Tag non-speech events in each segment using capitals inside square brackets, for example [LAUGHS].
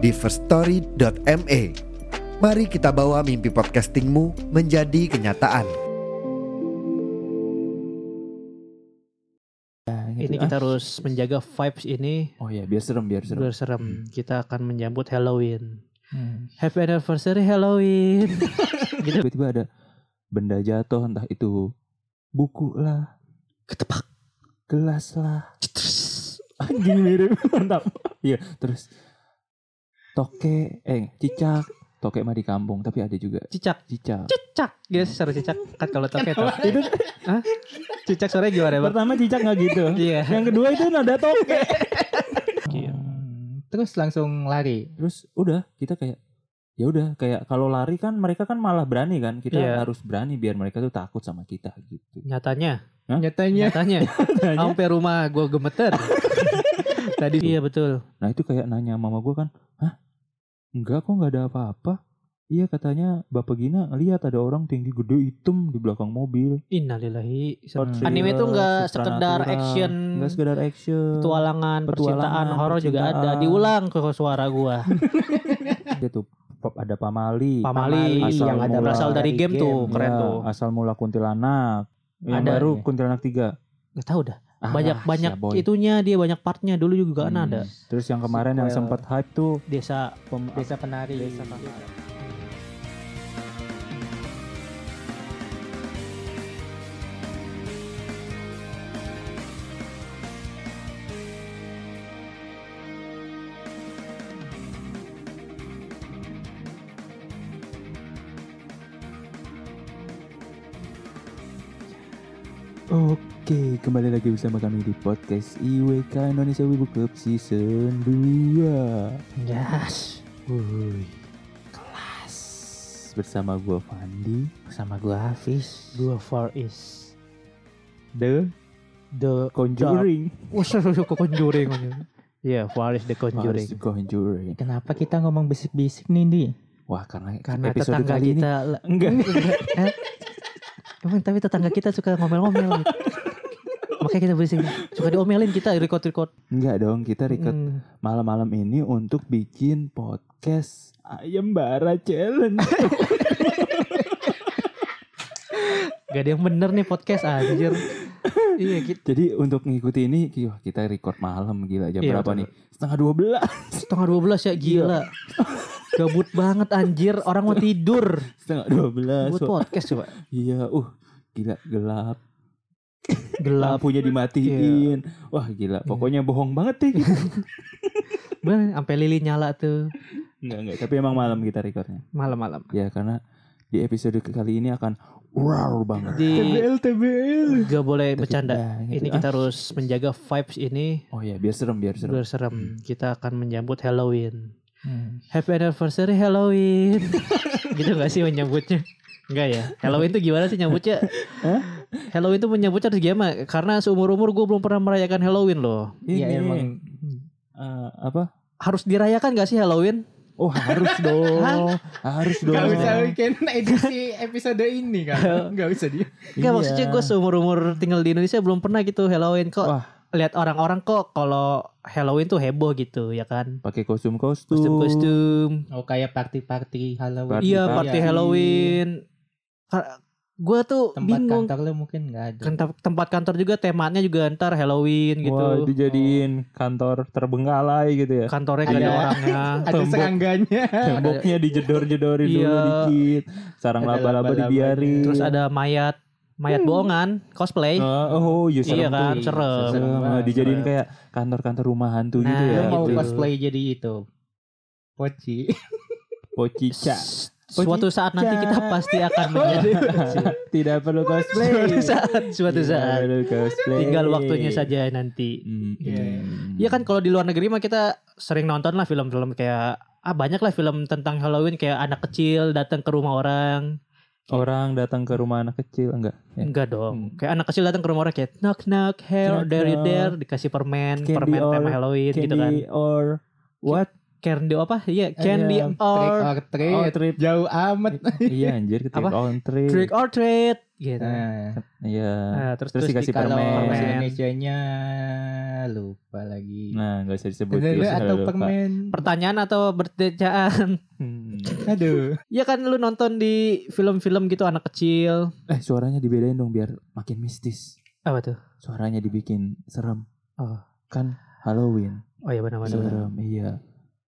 di firststory.me. Mari kita bawa mimpi podcastingmu menjadi kenyataan. Ini kita harus menjaga vibes ini Oh ya, biar serem, biar serem. biar serem. Hmm. Kita akan menyambut Halloween. Hmm. Happy anniversary Halloween. [LAUGHS] gitu. Tiba-tiba ada benda jatuh, entah itu buku lah, Ketepak. gelas lah. Anjing mirip, [LAUGHS] mantap. Iya, terus toke, eh cicak, toke mah di kampung, tapi ada juga Cicak. cicak. Cicak. Gitu sih suara cicak. Kan kalau toke tuh. Itu Hah? Cicak suaranya gimana, Bang? Pertama cicak nggak gitu. Iya. Yang kedua itu nada toke. Iya. Terus langsung lari. Terus udah kita kayak ya udah kayak kalau lari kan mereka kan malah berani kan kita Iya. harus berani biar mereka tuh takut sama kita gitu Nyatanya. Hah? Nyatanya Nyatanya. Sampai rumah gue gemeter. [LAUGHS] Tadi. Iya betul. Nah itu kayak nanya mama gue kan, hah? Enggak kok nggak ada apa-apa. Iya katanya Bapak Gina lihat ada orang tinggi gede hitam di belakang mobil. Innalillahi. Godzilla, Anime itu nggak sekedar action, Nggak sekedar action. petualangan, percintaan, horor juga ada. Diulang ke suara gua. [LAUGHS] Tuh pop ada Pamali. Pamali Asal yang ada mula berasal dari game, tuh, Ya, keren tuh. Asal mula kuntilanak. Yang Ada. baru kuntilanak tiga. Gak tahu dah. Ah, banyak banyak ya boy. itunya dia banyak partnya dulu juga kan Hmm. ada Terus yang kemarin yang Sequel. sempat hype tuh desa pem- desa penari. Desa Penari. Oke, kembali lagi bersama kami di podcast IWK Indonesia Wibu Club Season 2 yes. Wuih, kelas. Bersama gua Fandi. Sama gua Hafiz. Gua Far East. The? The Conjuring. Oh sorry kok conjuring Iya, Far East the conjuring The Conjuring. Kenapa kita ngomong bisik-bisik nih, Di? Wah karena, karena episode tetangga kali ini kita Enggak. Eh, Emang tapi tetangga kita suka ngomel-ngomel. gitu. Makanya kita berisik Suka diomelin kita record-record Enggak dong kita record Hmm. malam-malam ini untuk bikin podcast Ayam Bara Challenge. [LAUGHS] Gak ada yang bener nih podcast anjir. Iya gitu Jadi untuk ngikuti ini kita record malam gila jam Iya, berapa betul. nih? Setengah dua belas. Setengah 12 ya gila. Gabut banget anjir. Orang mau tidur. Setengah dua belas Buat podcast coba. Iya uh gila gelap Gelap. Lampunya dimatiin. Wah gila. Pokoknya bohong banget deh [LAUGHS] Bener sampai lilin nyala tuh. Enggak enggak tapi emang malam kita recordnya. Malam-malam. Ya karena di episode kali ini akan wow banget. Di TBL Gak boleh Takut bercanda. banget. Ini kita harus menjaga vibes ini. Oh ya biar serem biar serem. Biar serem. Kita akan menyambut Halloween. Hmm. Happy anniversary Halloween. [LAUGHS] Gitu gak sih menyambutnya? Enggak ya? Halloween tuh gimana sih nyambutnya? Hah? Halloween tuh menyambutnya harus gimana Karena seumur-umur gue belum pernah merayakan Halloween loh. Iya Ini, emang. Eh, apa? Harus dirayakan gak sih Halloween? Oh harus [LAUGHS] dong. Harus dong. Gak usah bikin edisi episode ini kan Gak usah dia. Enggak Iya. maksudnya gue seumur-umur tinggal di Indonesia belum pernah gitu Halloween kok. Wah. lihat orang-orang kok kalau Halloween tuh heboh gitu ya kan? Pakai kostum-kostum kostum-kostum Oh kayak party-party Halloween. Party iya party. party Halloween gue tuh Tempat bingung kantor lu mungkin gak ada kan tem- tempat kantor juga temanya juga ntar Halloween gitu Wah, dijadiin kantor terbengkalai gitu ya. kantornya gak ada Ada- orangnya [LAUGHS] Ada Tembok. serangganya Temboknya dijedor-jedorin Iya. dulu dikit. Sarang laba-laba dibiarin. terus ada mayat mayat bohongan cosplay Ah, oh, iya iya kan tuh. serem Serem. banget, dijadiin serem. kayak kantor-kantor rumah hantu gitu Nah, ya. Lu mau gitu. cosplay jadi itu Poci Pocica. Suatu saat nanti kita pasti akan [LAUGHS] menjadi Tidak perlu cosplay. suatu saat suatu Tidak saat perlu cosplay. tinggal waktunya saja nanti Hmm, Iya. hmm. Iya kan kalau di luar negeri mah kita sering nonton lah film-film kayak ah banyak lah film tentang Halloween kayak anak kecil datang ke rumah orang. Orang datang ke rumah anak kecil enggak? Ya. Enggak dong. Hmm. Kayak anak kecil datang ke rumah orang kayak knock knock, hello, there you there, dikasih permen, Candy permen tema or- Halloween gitu kan. Candy or what? Candy apa? Iya, candy Iya, Trick or or treat. Oh, trip. Jauh amat. iya anjir ke Apa? on trip. trick or treat gitu. Nah, Iya. Nah, terus Terus dikasih di- kalau permen. Indonesia-nya lupa lagi. Nah, enggak usah disebut Bener ya, atau lupa. permen? Pertanyaan atau bertejaan? Hmm. Aduh. Ya kan lu nonton di film-film gitu anak kecil. Eh, suaranya dibedain dong biar makin mistis. Apa tuh? Suaranya dibikin serem. Oh. Kan Halloween. Oh iya benar-benar. Serem, iya.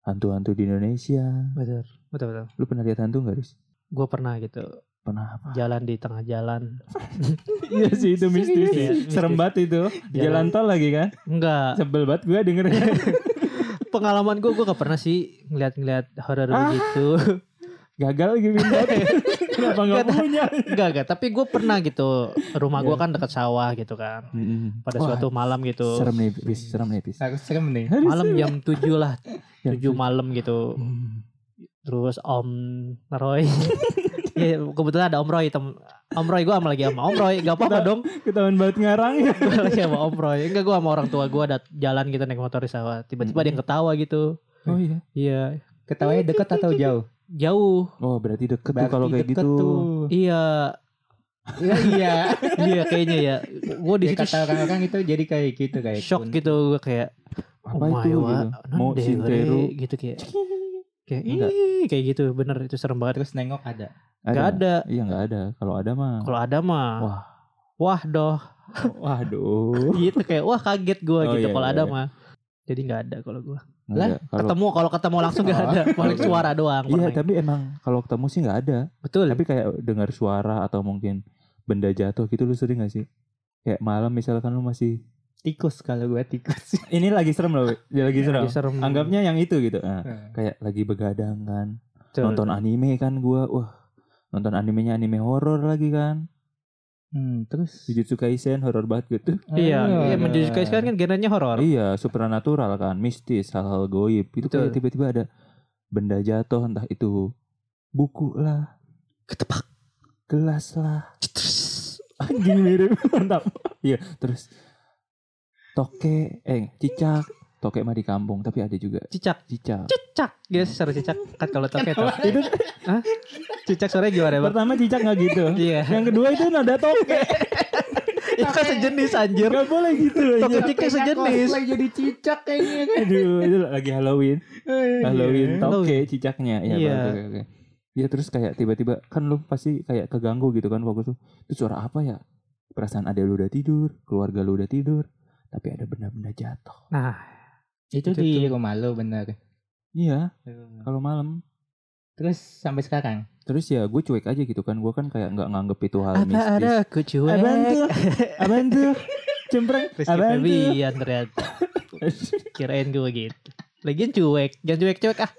Hantu-hantu di Indonesia. Betul. Betul betul. Lu pernah lihat hantu enggak, Riz? Gue pernah gitu Pernah apa? jalan di tengah jalan. [LAUGHS] Iya sih itu mistis. Iya, Serem banget itu. Di Jalan. Jalan tol lagi kan? Enggak. Sebel banget gue dengernya. [LAUGHS] Pengalaman gue gue gak pernah sih ngeliat-ngeliat horor Ah. begitu. Gagal lagi [LAUGHS] pindah. Kenapa enggak Nggak, punya? Enggak enggak. Tapi gue pernah gitu. Rumah gue kan dekat sawah gitu kan. Pada Wah, suatu malam gitu. serem nih, Pis. Serem nih, Pis. Harus serem nih. Malam jam 7 lah. [LAUGHS] Jam 7 malam gitu. Hmm. Terus Om Roy. [LAUGHS] ya kebetulan ada Om Roy. Tem Om Roy gue sama lagi sama Om Roy. Gak apa-apa dong. Ketahuan banget ngarang ya. Gue lagi sama Om Roy. Enggak gue sama orang tua gue ada jalan gitu naik motor di sawah. Tiba-tiba ada yang ketawa gitu. Oh iya. Iya. Ketawanya dekat atau jauh? Jauh. Oh berarti deket tuh Berarti kalau kayak gitu. tuh. Iya. Iya iya. [LAUGHS] iya kayaknya ya. Gue di situ kata orang-orang itu jadi kayak gitu kayak shock kun- gitu gue kayak Apa oh itu wa, gitu? Mau weh, gitu kayak [LAUGHS] kayak Enggak. ih kayak gitu bener itu serem banget terus nengok ada. Gak ada Iya nggak ada. Kalau ada mah. kalau ada mah Wah. wah doh Waduh. [LAUGHS] gitu kayak wah kaget gue Oh, gitu iya, kalau iya, ada iya. mah jadi nggak ada kalau gue Nggak ada. Kalau ketemu kalau ketemu langsung nggak ada [LAUGHS] paling suara doang Iya tapi emang kalau ketemu sih nggak ada. betul Tapi kayak dengar suara atau mungkin benda jatuh gitu lu sering gak sih? Kayak malam misalkan lu masih Tikus kalau gue tikus. [LAUGHS] ini lagi serem loh, dia lagi serem. Lagi serem Anggapnya yang itu gitu. Nah, kayak lagi begadang kan. Betul. Nonton anime kan gua. Wah. Nonton animenya anime horor lagi kan. Hmm, terus Jujutsu Kaisen horor banget gitu. [LAUGHS] iya Ah, iya menjadi sekarang kan genrenya horor Iya, supernatural kan, mistis, hal-hal goib. Itu Betul. kayak tiba-tiba ada benda jatuh entah itu buku lah, ketepak gelas lah. Anjing mirip [LAUGHS] mantap. Iya, terus toke, eh cicak, toke mah di kampung tapi ada juga cicak cicak. cicak gitu suara cicak kan kalau toke tuh Itu Hah? cicak suaranya gimana bang pertama cicak nggak gitu. iya Yang kedua itu nada toke. [LAUGHS] itu kan sejenis anjir Gak boleh gitu Toke aja. cicak sejenis Cosplay jadi cicak kayaknya kan. Aduh, itu lagi Halloween. Halloween Halloween. toke cicaknya. Ya, Iya. oke, oke. Iya terus kayak tiba-tiba kan lu pasti kayak keganggu gitu kan fokus lu. Itu suara apa ya? Perasaan ada lu udah tidur, keluarga lu udah tidur, tapi ada benda-benda jatuh. nah Itu Itu di tuh. rumah lo bener. Iya, kalau malam. Terus sampai sekarang. Terus ya gue cuek aja gitu kan. Gue kan kayak nggak nganggep itu hal apa mistis. ada aku cuek Abang tuh, abang tuh, cempreng, abang tuh. Febian ternyata kirain gue gitu lagian cuek jangan cuek-cuek ah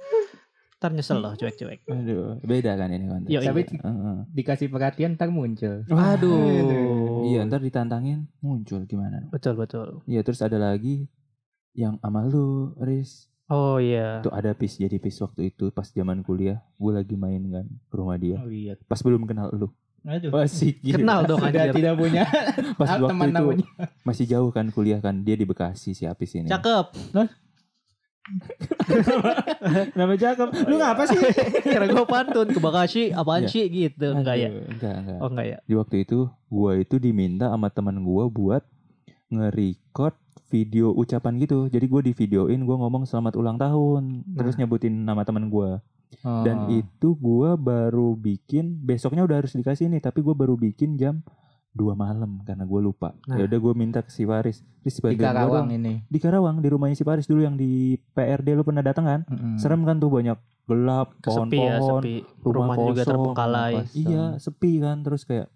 ntar nyesel loh cuek-cuek Aduh, beda kan ini konten. Yoi. Tapi Heeh. dikasih perhatian ntar muncul. aduh Iya, ntar ditantangin muncul gimana? betul betul Iya, terus ada lagi yang sama lu, Riz. oh iya Tuh ada pis jadi pis waktu itu pas zaman kuliah, gue lagi main kan ke rumah dia. Oh iya. Pas belum kenal lu. Aduh. Gitu. kenal dong Sudah anjir tidak punya [LAUGHS] Pas ah, waktu teman itu namanya. masih jauh kan kuliah kan, dia di Bekasi si Apis ini. cakep [LAUGHS] Nama cakep. Lu ngapa sih? [LAUGHS] kira gue pantun ke Bekasi apaan Iya. sih gitu enggak ya Enggak, enggak. oh enggak ya Di waktu itu gua itu diminta sama teman gua buat nge-record video ucapan gitu. Jadi gue di videoin gue ngomong selamat ulang tahun, terus nyebutin nama teman gua. Oh. Dan itu gua baru bikin besoknya udah harus dikasih nih, tapi gua baru bikin jam 2 malam karena gue lupa. Nah. Ya udah gue minta ke si Faris, di gua Karawang dong." ini. Di Karawang di rumahnya si Faris dulu yang di PRD lu pernah datang kan? Mm-mm. Serem kan tuh banyak gelap, ya pohon-pohon, sepi rumah rumahnya juga kosong, terbengkalai rumah kosong. Iya, sepi kan terus kayak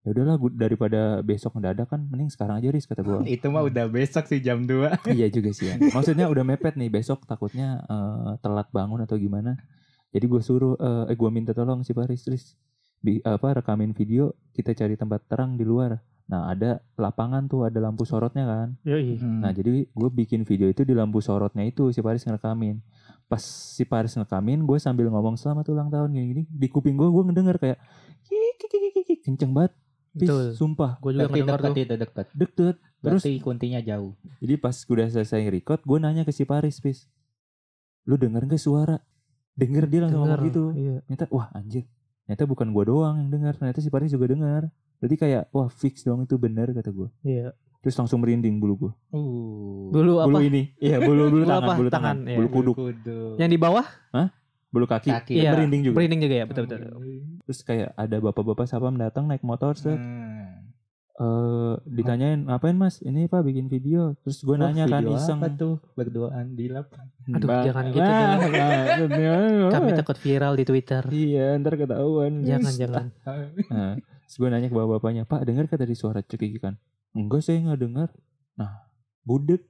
ya udahlah daripada besok mendadak kan mending sekarang aja Riz kata gua. [LAUGHS] Itu mah udah besok sih jam 2. [LAUGHS] iya juga sih ya. [LAUGHS] Maksudnya udah mepet nih besok takutnya eh, telat bangun atau gimana. Jadi gue suruh eh, eh gue minta tolong si Faris Riz bi- apa rekamin video kita cari tempat terang di luar. Nah ada lapangan tuh ada lampu sorotnya kan. Yoi. Nah jadi gue bikin video itu di lampu sorotnya itu si Faris ngerekamin. pas si Paris ngekamin gue sambil ngomong selamat ulang tahun gini gini di kuping gue gue ngedenger kayak kik kik kik kik, kik, kenceng banget Betul. sumpah Gue juga Berarti tuh. itu dekat. deket terus Berarti kuntinya jauh. jadi pas udah selesai record gue nanya ke si Paris pis lu denger gak suara denger dia langsung Denger, ngomong gitu Iya. ternyata wah anjir ternyata bukan gue doang yang dengar ternyata si Paris juga dengar berarti kayak wah fix dong itu bener kata gue Iya. terus langsung merinding bulu gue Uh. Dulu apa? bulu ini iya bulu bulu Bulu tangan apa? bulu Tangan, tangan iya. bulu kuduk Kudu. Yang di bawah? Bulu kaki, Kaki. Iya. merinding juga Merinding juga ya, betul betul. terus kayak ada bapak-bapak sapam datang naik motor set Hmm. eh ditanyain ngapain mas ini pak bikin video terus gue Oh, nanya kan iseng Apa tuh? Berduaan di lap. Aduh, Ba- jangan gitu Ah, dong. ah, Kami takut viral di Twitter. iya ntar ketahuan Jangan jangan. Nah, terus gue nanya ke bapak-bapaknya, Pak dengar kata tadi suara cekikikan? Enggak saya nggak dengar. Nah, budek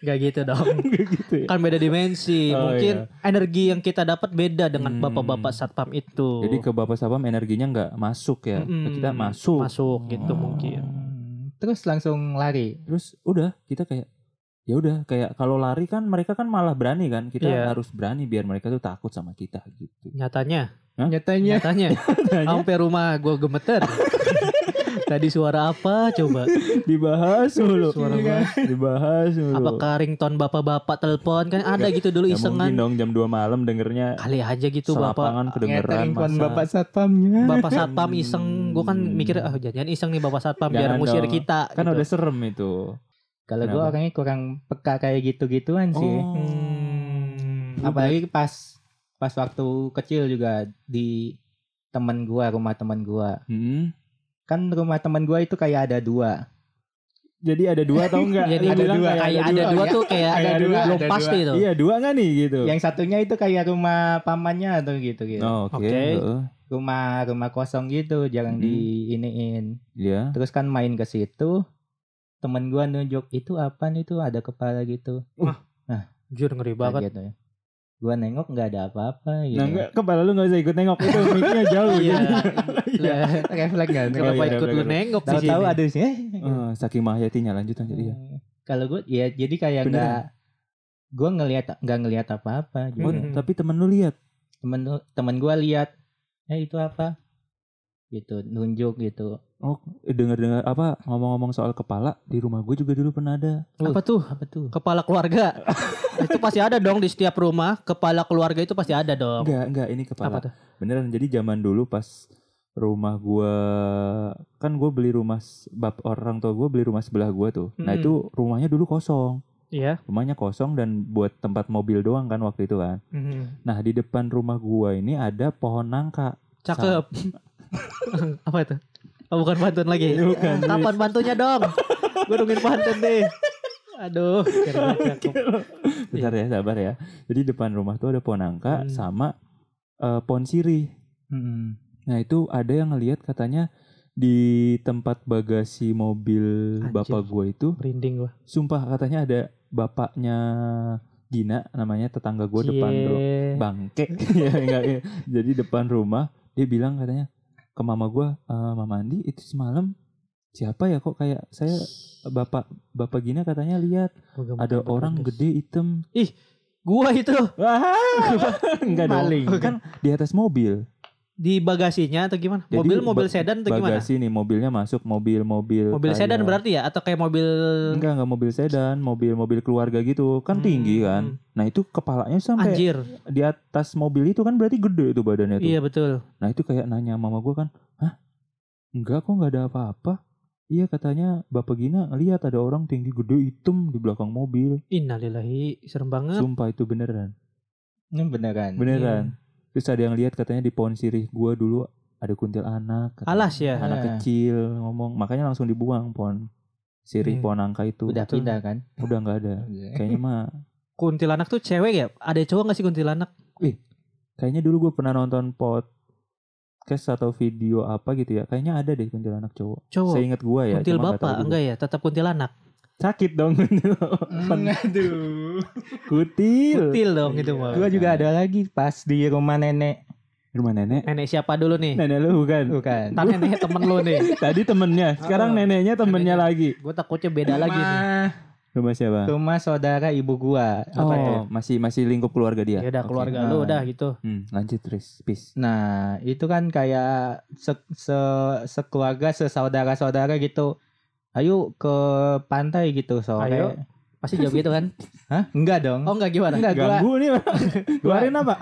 Gak gitu dong. [LAUGHS] Enggak gitu ya. Kan beda dimensi. Oh, Mungkin energi yang kita dapat beda dengan Hmm. bapak-bapak satpam itu. Jadi ke bapak sapam energinya nggak masuk ya. Ke Mm-mm. kita masuk. masuk gitu Oh. mungkin. Hmm. Terus langsung lari. Terus udah kita kayak ya udah kayak kalau lari kan mereka kan malah berani kan. Kita Iya. harus berani biar mereka tuh takut sama kita gitu. Nyatanya, Nyatanya nyatanya [LAUGHS] sampai rumah gue gemeter. [LAUGHS] Tadi suara apa coba? Dibahas mulu. Suara apa? Dibahas mulu. Apakah ringtone bapak-bapak telepon kan ada gitu dulu Ya mungkin isengan. dong jam 2 malam dengernya Kali aja gitu bapak. selapangan kedengeran masa. bapak satpamnya. Bapak satpam iseng, gue kan mikir ah jangan iseng nih bapak satpam biar dong. kita. Kan gitu. udah serem itu. Kalau gue orangnya kurang peka kayak gitu-gituan sih. Oh. Hmm. Apalagi pas pas waktu kecil juga di temen gua, rumah temen gua. Hmm. Kan rumah temen gua itu kayak ada dua. Jadi ada dua atau enggak? [LAUGHS] Jadi bilang dua. kayak kayak ada dua tuh kayak Ada ada dua, belum ada pasti dua. tuh. Iya dua nggak nih gitu? Yang satunya itu kayak rumah pamannya atau gitu gitu. Oh, Oke. Oke. heeh. Rumah rumah kosong gitu, jarang Mm. diiniin. Iya. Terus kan main ke situ, temen gua nunjuk itu apa nih tuh ada kepala gitu. Jujur ngeri Nah, banget. gitu ya. Gua nengok nggak ada apa-apa gitu. Nah, enggak, kepala lu nggak usah ikut nengok itu mic-nya jauh. Iya. jadi. Lah, Refleks kan. Kenapa iya, ikut lu nengok di Tahu-tahu ada di sini. Eh, saking mahayatinya lanjut lanjut iya. Kalau gue ya jadi kayak nggak gue ngelihat nggak ngelihat apa-apa Oh, juga. Hmm. tapi temen lu lihat. temen temen gue lihat ya itu apa gitu nunjuk gitu Oh, dengar-dengar apa ngomong-ngomong soal kepala di rumah gue juga dulu pernah ada. Apa tuh? apa tuh Kepala keluarga. [LAUGHS] itu pasti ada dong di setiap rumah. Kepala keluarga itu pasti ada dong. Enggak, enggak ini Apa kepala. tuh? Beneran jadi zaman dulu pas rumah gua kan gue beli rumah bap orang tua gue beli rumah sebelah gua tuh. Nah Mm-mm. itu rumahnya dulu kosong, Iya. rumahnya kosong dan buat tempat mobil doang kan waktu itu kan. Mhm. Nah di depan rumah gua ini ada pohon nangka. Cakep. [LAUGHS] apa itu? Oh, bukan pantun lagi. Bukan, Kapan bantunya dong? Gue nungguin pantun deh. Aduh, kira cakep. Bentar ya sabar ya. Jadi depan rumah tuh ada pohon nangka Hmm. sama eh, pohon sirih. Mm-mm. Nah itu ada yang ngelihat katanya di tempat bagasi mobil Anjir. bapak gua itu Merinding gua. Sumpah katanya ada bapaknya Gina namanya tetangga gue depan ru- bangke [LAUGHS] ya enggak ya. Jadi depan rumah dia bilang katanya ke mama gue "Eh, Mama Andi itu semalam siapa ya kok kayak saya bapak bapak Gina katanya lihat ada orang banget, guys. gede hitam. Gua itu. Wah. Enggak dong. Kan di atas mobil di bagasinya atau gimana? Jadi mobil mobil sedan atau gimana? bagasi nih mobilnya masuk mobil mobil Mobil kayak- sedan berarti ya atau kayak mobil enggak enggak mobil sedan mobil mobil keluarga gitu kan Hmm. tinggi kan nah itu kepalanya sampai anjir. di atas mobil itu kan berarti gede itu badannya tuh. Iya betul. Nah itu kayak nanya mama gue kan, hah? Enggak kok nggak ada apa-apa. Iya katanya Bapak Gina lihat ada orang tinggi gede hitam di belakang mobil. Innalillahi, serem banget. Sumpah itu beneran, ini beneran beneran. Terus ada yang lihat katanya di pohon sirih gue dulu ada kuntilanak. katanya. Alas ya. Anak Ah. kecil ngomong, makanya langsung dibuang pohon sirih Hmm. pohon angka itu. udah Betul. pindah kan Udah nggak ada. [LAUGHS] Kayaknya mah, Kuntilanak tuh cewek ya? Ada cowok gak sih kuntilanak? kayaknya dulu gue pernah nonton podcast atau video apa gitu ya. Kayaknya ada deh kuntilanak cowok. Cowok. Saya ingat gua ya. Kuntil bapak enggak ya? Tetap kuntilanak. Sakit dong. [LAUGHS] Aduh Kutil. Kutil dong itu mah. gue juga ada lagi pas di rumah nenek Rumah nenek. Nenek siapa dulu nih? Nenek lu bukan. bukan Ntar nenek temen lu nih. [LAUGHS] Tadi temennya. Sekarang Oh, neneknya temennya neneknya. lagi. Gue takutnya beda lagi nih. rumah siapa? Rumah saudara ibu gua. Apa tuh? Oh, masih masih lingkup keluarga dia. Ya udah keluarga Nah. lu udah gitu. Hmm, lanjut Tris, peace. Nah, itu kan kayak se, se sekeluarga, sesaudara-saudara gitu. Ayo ke pantai gitu sore. Ayo. Pasti jawab gitu kan? [LAUGHS] Hah? Enggak dong. Oh enggak gimana? enggak gua. Ganggu nih, Pak. [LAUGHS] Keluarin apa?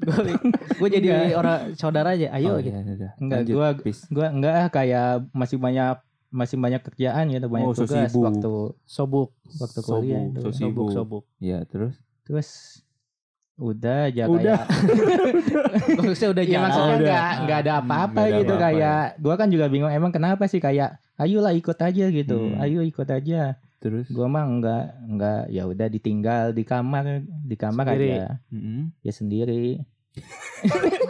[LAUGHS] Gue jadi orang saudara aja. Ayo Oh, gitu. iya, iya. Enggak, Lanjut, gua-. Gua enggak ah, kayak masih banyak masih banyak kerjaan gitu, banyak Oh, tugas sibuk. waktu Sobuk. waktu Sobuk, kuliah itu. Sobuk, sibuk. sobuk. Ya, terus Terus udah aja Udah. kayak [LAUGHS] Maksudnya udah ya jalan. maksudnya udah. enggak enggak ada Hmm, apa-apa nggak ada gitu apa-apa kayak gua kan juga bingung emang kenapa sih kayak ayolah ikut aja gitu. Hmm. Ayo ikut aja. terus Gua mah enggak enggak ya udah ditinggal di kamar di kamar Sendiri. aja Mm-mm. ya sendiri. [LAUGHS]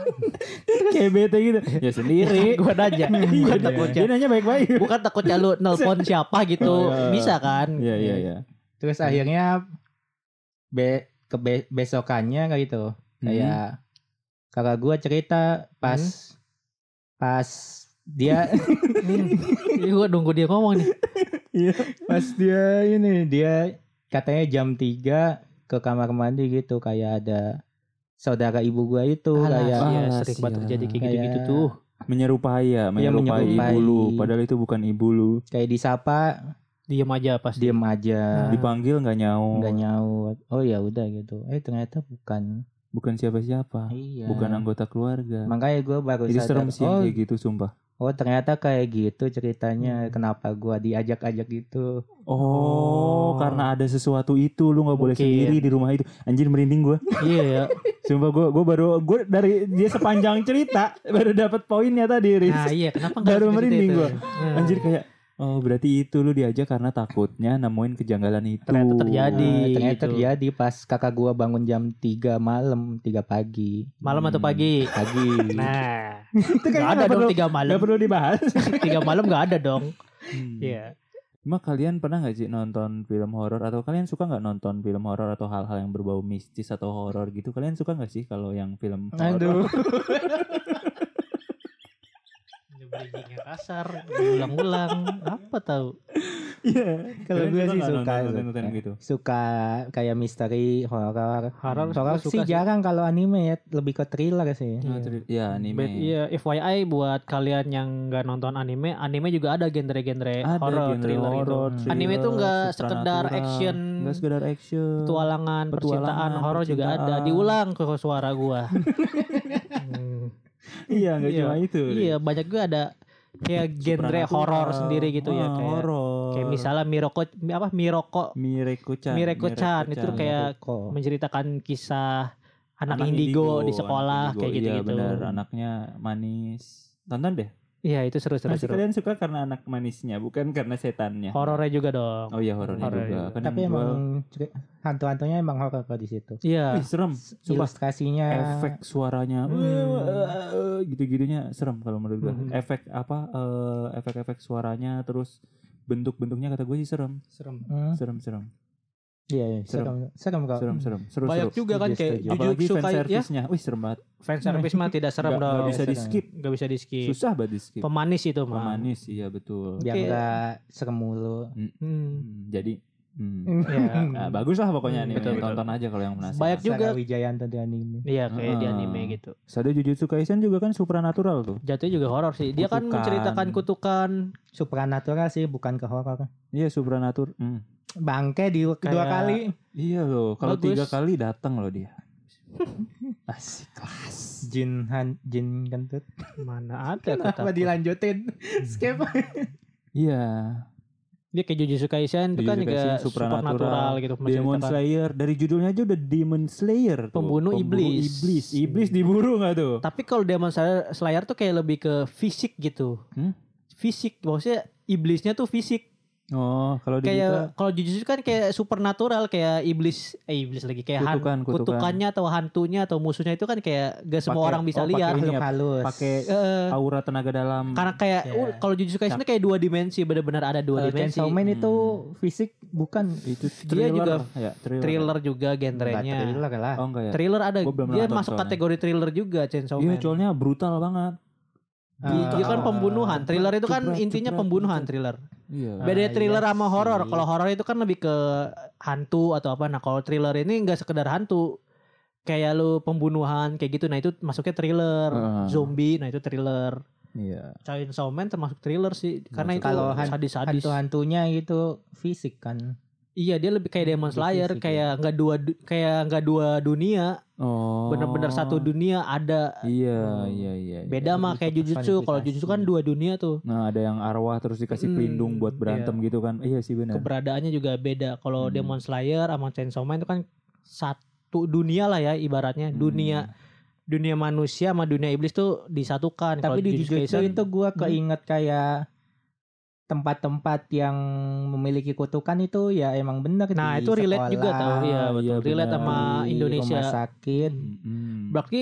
kayak bete gitu. Ya sendiri. [LAUGHS] gue nanya. Bukan Iya, takutnya. Dia nanya baik-baik. Bukan takutnya lu nelpon siapa gitu. Oh, iya. Bisa kan? Iya, iya, iya. Terus akhirnya be ke be- besokannya kayak gitu. Hmm. Kayak kakak gua cerita pas pas dia [LAUGHS] Ini gue nunggu dia ngomong nih. pas dia ini dia katanya jam 3 ke kamar mandi gitu kayak ada saudara ibu gua itu Alah, kayak iya, Alas, sering banget ya. terjadi kayak gitu-gitu tuh. menyerupai ya, menyerupai, menyerupai. ibu lu. Padahal itu bukan ibu lu. kayak disapa Diem aja pasti. diem aja Dipanggil nggak nyaut. nggak nyaut oh ya udah gitu eh ternyata bukan Bukan siapa-siapa. iya Bukan anggota keluarga. makanya gue baru Itu sadar serem sih oh, kayak gitu, sumpah. oh ternyata kayak gitu ceritanya kenapa gua diajak-ajak gitu Oh, karena ada sesuatu itu lu nggak boleh Mungkin. sendiri di rumah itu. Anjir merinding gua. [LAUGHS] Iya ya. Sumpah gua gua baru gua dari dia sepanjang cerita [LAUGHS] baru dapat poinnya tadi, Riz. Nah iya kenapa Baru merinding itu? gua. Nah, Anjir kayak oh berarti itu lu diajak karena takutnya nemuin kejanggalan itu. Ternyata terjadi. Nah, ternyata gitu. terjadi pas kakak gua bangun jam 3 malam 3 pagi Malam atau Hmm. pagi? pagi [LAUGHS] Nah, Itu kayaknya ada dong perlu, tiga nggak malam. perlu dibahas. [LAUGHS] Tiga malam nggak ada dong. Hmm. Iya. Cuma kalian pernah nggak sih nonton film horor atau kalian suka nggak nonton film horor atau hal-hal yang berbau mistis atau horor gitu? Kalian suka nggak sih kalau yang film horor? aduh [LAUGHS] Bridgingnya kasar, ulang-ulang, apa tahu? Iya. Kalau gue sih suka, nonton- suka. nonton gitu. suka kayak misteri horor Horor horor suka sih jarang kalau anime ya lebih ke thriller sih Oh, teri- Iya anime. Iya, FYI buat kalian yang nggak nonton anime, anime juga ada genre-genre horor, genre thriller gitu. Hmm. thriller, Anime tuh nggak sekedar action, nggak sekedar action. petualangan, percintaan, horor juga ada. Diulang ke suara gua. [LAUGHS] Iya nggak Iya. cuma itu. Iya, banyak juga ada kayak genre horor sendiri gitu ya Ah, kayak horor. kayak misalnya Miroko mi- apa Miroko Mireko-chan. Mireko-chan, itu kayak menceritakan kisah anak, indigo, di sekolah indigo. kayak Iya gitu-gitu. benar, anaknya manis. Tonton deh. Iya, itu seru-seru Pasti seru. kalian suka karena anak manisnya, bukan karena setannya. Horornya juga dong. Oh iya horornya Horor juga. juga. Kan tapi yang jual- emang hantu-hantunya emang horor kok di situ Iya. Wih, serem. Sumpah. ilustrasinya efek suaranya Hmm. eh, gitu-gitunya serem kalau menurut gua. Hmm. Efek apa eh, efek-efek suaranya terus bentuk-bentuknya kata gue sih serem. Serem. Hmm, Serem-serem. Iya iya Serem. serem serem kok Serem-serem. Seru-seru. Banyak juga kan kayak fan kayak ya. service-nya. Wih, serem banget. Fan service mah tidak serem dong. nggak bisa serem. di-skip. Nggak bisa di skip. Susah banget di-skip. Pemanis itu mah. Pemanis, iya betul. biar Kayak- nggak serem mulu Hmm. Hmm, jadi hmm. [LAUGHS] Iya. Nah, bagus lah pokoknya Hmm, nih. betul, betul. Tonton aja kalau yang penasaran. Banyak juga. Wijayanto di anime Iya kayak di Ah. anime gitu. Sado Jujutsu Kaisen juga kan supranatural tuh. Jatuhnya juga horor sih. Dia kan Kutukan. menceritakan kutukan. supranatural sih bukan ke horor Iya supranatural. Hmm. Bangke di kedua Kayak- kali Iya loh, kalau tiga kali datang loh dia. [LAUGHS] Asik kelas. jin han jin kentut Mana ada kenapa kata. dilanjutin skip Iya, Dia kayak Jujutsu Kaisen itu kan juga supernatural, supernatural gitu Demon Slayer dari judulnya aja udah Demon Slayer tuh. Pembunuh iblis. iblis. Iblis diburu nggak tuh? Tapi kalau Demon Slayer, Slayer tuh kayak lebih ke fisik gitu. Hmm? Fisik, maksudnya iblisnya tuh fisik. Oh, kalau di kita Kayak kalau Jujutsu kan kayak supernatural kayak iblis eh iblis lagi kayak han- Kutukan, kutukan. kutukannya atau hantunya atau musuhnya itu kan kayak gak semua Pakai- orang bisa oh, pakai lihat. ini ya, halus pakai Eh, aura tenaga dalam. karena kayak Ya. uh, kalau Jujutsu Kaisen itu kayak dua dimensi, benar-benar ada dua Eh, dimensi. Chainsaw Man Hmm. itu fisik bukan itu Dia thriller. juga ya, thriller. Thriller juga Enggak genrenya. thriller lah Oh enggak ya? Thriller ada. Dia masuk soalnya. kategori thriller juga Chainsaw Iya, Man. soalnya brutal banget. Dia, dia kan Ah. pembunuhan. Thriller itu kan intinya pembunuhan thriller. Iya. Beda Ah, thriller iya sama horor. Kalau horor itu kan lebih ke hantu atau apa. Nah, kalau thriller ini nggak sekedar hantu. Kayak lu pembunuhan kayak gitu. Nah, itu masuknya thriller. Ah. Zombie, nah itu thriller. Iya. Chainsaw Man termasuk thriller sih. Karena itu Kalau sadis-sadis. Hantu-hantunya itu fisik kan. Iya, dia lebih kayak Demon Lebih Slayer, kayak nggak dua du- kayak nggak dua dunia, Oh. bener-bener satu dunia ada. Iya, iya, iya. iya. Beda mah lebih kayak Jujutsu. Kalau. Jujutsu kan dua dunia tuh. Nah, ada yang arwah terus dikasih Mm, pelindung buat berantem gitu kan. Iya sih benar. Keberadaannya juga beda. Kalau Hmm. Demon Slayer sama Chainsaw Man itu kan satu dunia lah ya ibaratnya. Hmm. Dunia dunia manusia sama dunia iblis tuh disatukan. Tapi di Jujutsu Jujutsu Kaisen- itu gua Hmm. keinget kayak tempat-tempat yang memiliki kutukan itu ya emang bener Nah, di itu relate sekolah, juga tau. Betul. iya, relate benar. sama Indonesia. rumah sakit. Mm-mm. Berarti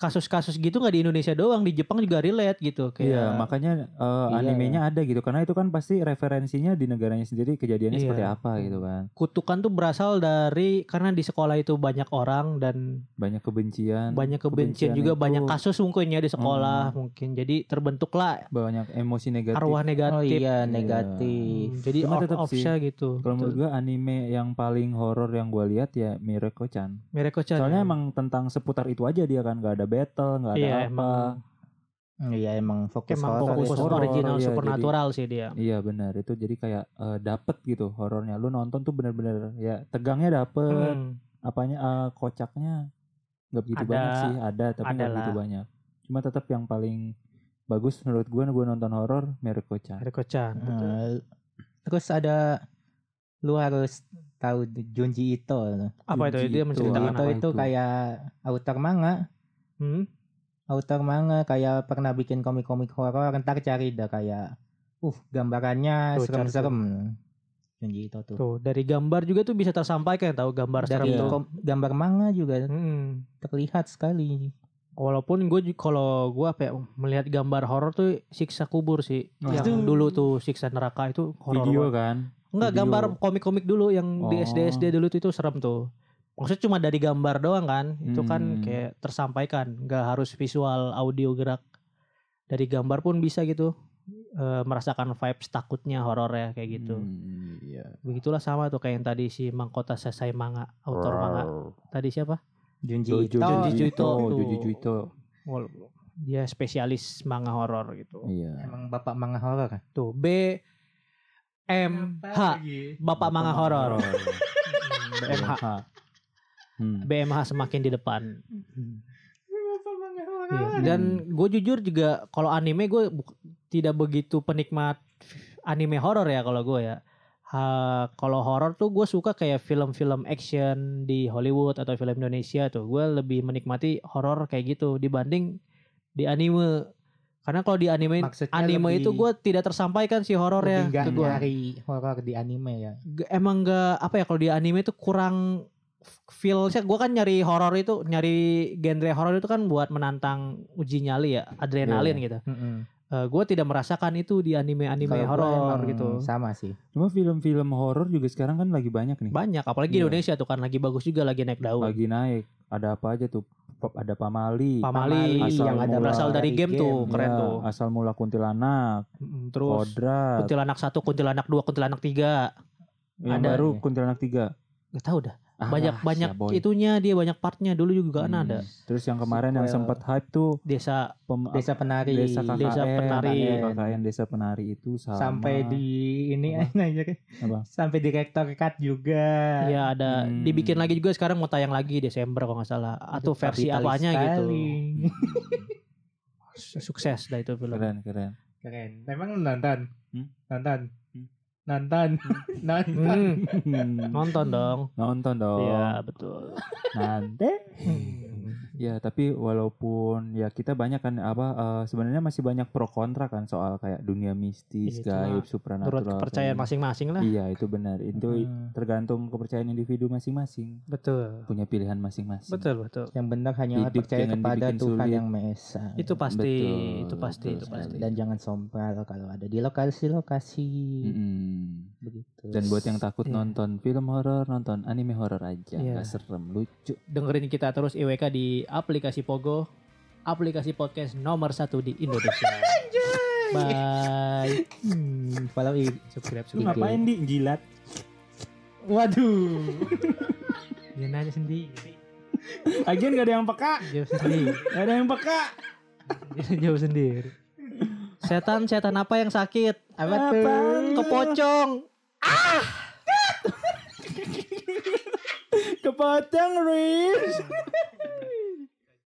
kasus-kasus gitu nggak di Indonesia doang, di Jepang juga relate gitu. Iya, Kayak makanya eh, Iya. animenya ada gitu karena itu kan pasti referensinya di negaranya sendiri kejadiannya Iya. seperti apa gitu kan. kutukan tuh berasal dari karena di sekolah itu banyak orang dan Banyak kebencian, banyak kebencian, kebencian juga itu- banyak kasus mungkin ya di sekolah mungkin. Jadi terbentuklah banyak emosi negatif. arwah Oh negatif. iya, Iya. negatif. Hmm, jadi Cuma tetap sih, gitu. Kalau menurut gua anime yang paling horor yang gua lihat ya Mireko-chan. Mireko-chan. Soalnya ya. emang tentang seputar itu aja dia kan, nggak ada battle, nggak ada Iya, apa. emang Iya emang fokus emang horor fokus itu. horor, original iya, supernatural sih dia. Iya benar itu jadi kayak eh, dapet gitu horornya. Lu nonton tuh bener-bener ya tegangnya dapet, Hmm. apanya eh, kocaknya nggak begitu Ada. banyak sih, ada tapi nggak begitu banyak. Cuma tetap yang paling bagus menurut gua gua nonton horor Mireko-chan. Mireko-chan. betul. Eh, terus ada lu harus tahu Junji Ito. Apa itu? Junji Dia Ito, menceritakan Ito apa itu itu? kayak author manga, Hmm? author manga kayak pernah bikin komik-komik horor. Ntar cari dah kayak, uh gambarannya Tuh, serem-serem. Junji Ito tuh. Tuh, dari gambar juga tuh bisa tersampaikan tahu gambar Dari serem tuh. kom- gambar manga juga Hmm. terlihat sekali. Walaupun gue kalau gue apa ya, melihat gambar horor tuh siksa kubur sih. Oh. Yang Itu- dulu tuh siksa neraka itu horor. Video banget. kan. Enggak video. gambar komik-komik dulu yang di Oh. SD SD dulu tuh itu serem tuh. Maksudnya cuma dari gambar doang kan. Itu kan Hmm. kayak tersampaikan, nggak harus visual audio gerak. Dari gambar pun bisa gitu. eh, merasakan vibes takutnya horor ya kayak gitu. Hmm, iya. Begitulah sama tuh kayak yang tadi si Mangkota Sesai Manga, autor manga. Tadi siapa? Junji Ito. Junji Ito. Jojo Ito. Dia spesialis manga horor gitu. Iya. Emang bapak manga horor kan? Tuh B M H Bapak Manga Horor. BMH. [LAUGHS] Hmm. BMH semakin di depan. Iya, Dan gue jujur juga kalau anime gue tidak begitu penikmat anime horor ya kalau gue ya. Kalau horor tuh gue suka kayak film-film action di Hollywood atau film Indonesia tuh. Gue lebih menikmati horor kayak gitu dibanding di anime. Karena kalau di anime Maksudnya anime lebih- itu gue tidak tersampaikan horornya Lebih nggak ke gua. nyari horor di anime ya. G- emang gak apa ya kalau di anime itu kurang feel saya gue kan nyari horor itu nyari genre horor itu kan buat menantang uji nyali ya adrenalin gitu gue tidak merasakan itu di anime-anime horor gitu Sama sih. Cuma film-film horor juga sekarang kan lagi banyak nih. banyak apalagi Iya. Indonesia tuh kan lagi bagus juga lagi naik daun Lagi naik. Ada apa aja tuh? Pop- Ada Pamali. Pamali Asal yang ada mula berasal dari dari game, tuh game. keren Ya, tuh Asal mula kuntilanak, Mm, terus kodrat. kuntilanak satu kuntilanak dua kuntilanak tiga Yang ada. baru kuntilanak tiga. gak tahu dah Ah, banyak lah, banyak siaboy. itunya dia banyak partnya dulu juga kan Hmm. ada Terus yang kemarin yang sempat hype tuh desa pem- Desa penari. Desa KKN, Desa Penari. KKN Desa Penari itu sama Sampai di ini Apa? [LAUGHS] aja Apa? Sampai di rektor cut juga. ya ada Hmm. dibikin lagi juga sekarang mau tayang lagi Desember kalau nggak salah atau versi apanya gitu sekali. [LAUGHS] sukses dah itu film Keren keren. Keren. Memang nonton? Hmm? Nonton? Hmm. [LAUGHS] Nonton? Nonton? Hmm, nonton dong Nonton dong. Iya betul Nanti. Ya tapi walaupun ya kita banyak kan apa eh, sebenarnya masih banyak pro kontra kan soal kayak dunia mistis, Iya, gaib, menurut supranatural. kepercayaan kayak masing-masing lah gitu. Iya itu benar. Itu Hmm. tergantung kepercayaan individu masing-masing. betul Punya pilihan masing-masing. betul betul Yang benar hanya Hidup percaya kepada Tuhan sulit. yang Maha Esa. itu pasti Betul, itu pasti betul itu pasti. Dan jangan sompral kalau ada di lokasi-lokasi Mm-mm. begitu. Dan buat yang takut Iya. nonton film horor, nonton anime horor aja, Iya. nggak serem, lucu. dengerin kita terus IWK di aplikasi Pogo aplikasi podcast nomor satu di Indonesia [LAUGHS] Bye. Hmm, follow i subscribe Lu subscribe. ngapain di jilat? Waduh. Dia [LAUGHS] nanya sendiri. Lagian gak ada yang peka. Jawab sendiri. Gak ada yang peka. Dia jawab sendiri. Setan, setan apa yang sakit? Apa tuh? Kepocong. Kepotong, Riz.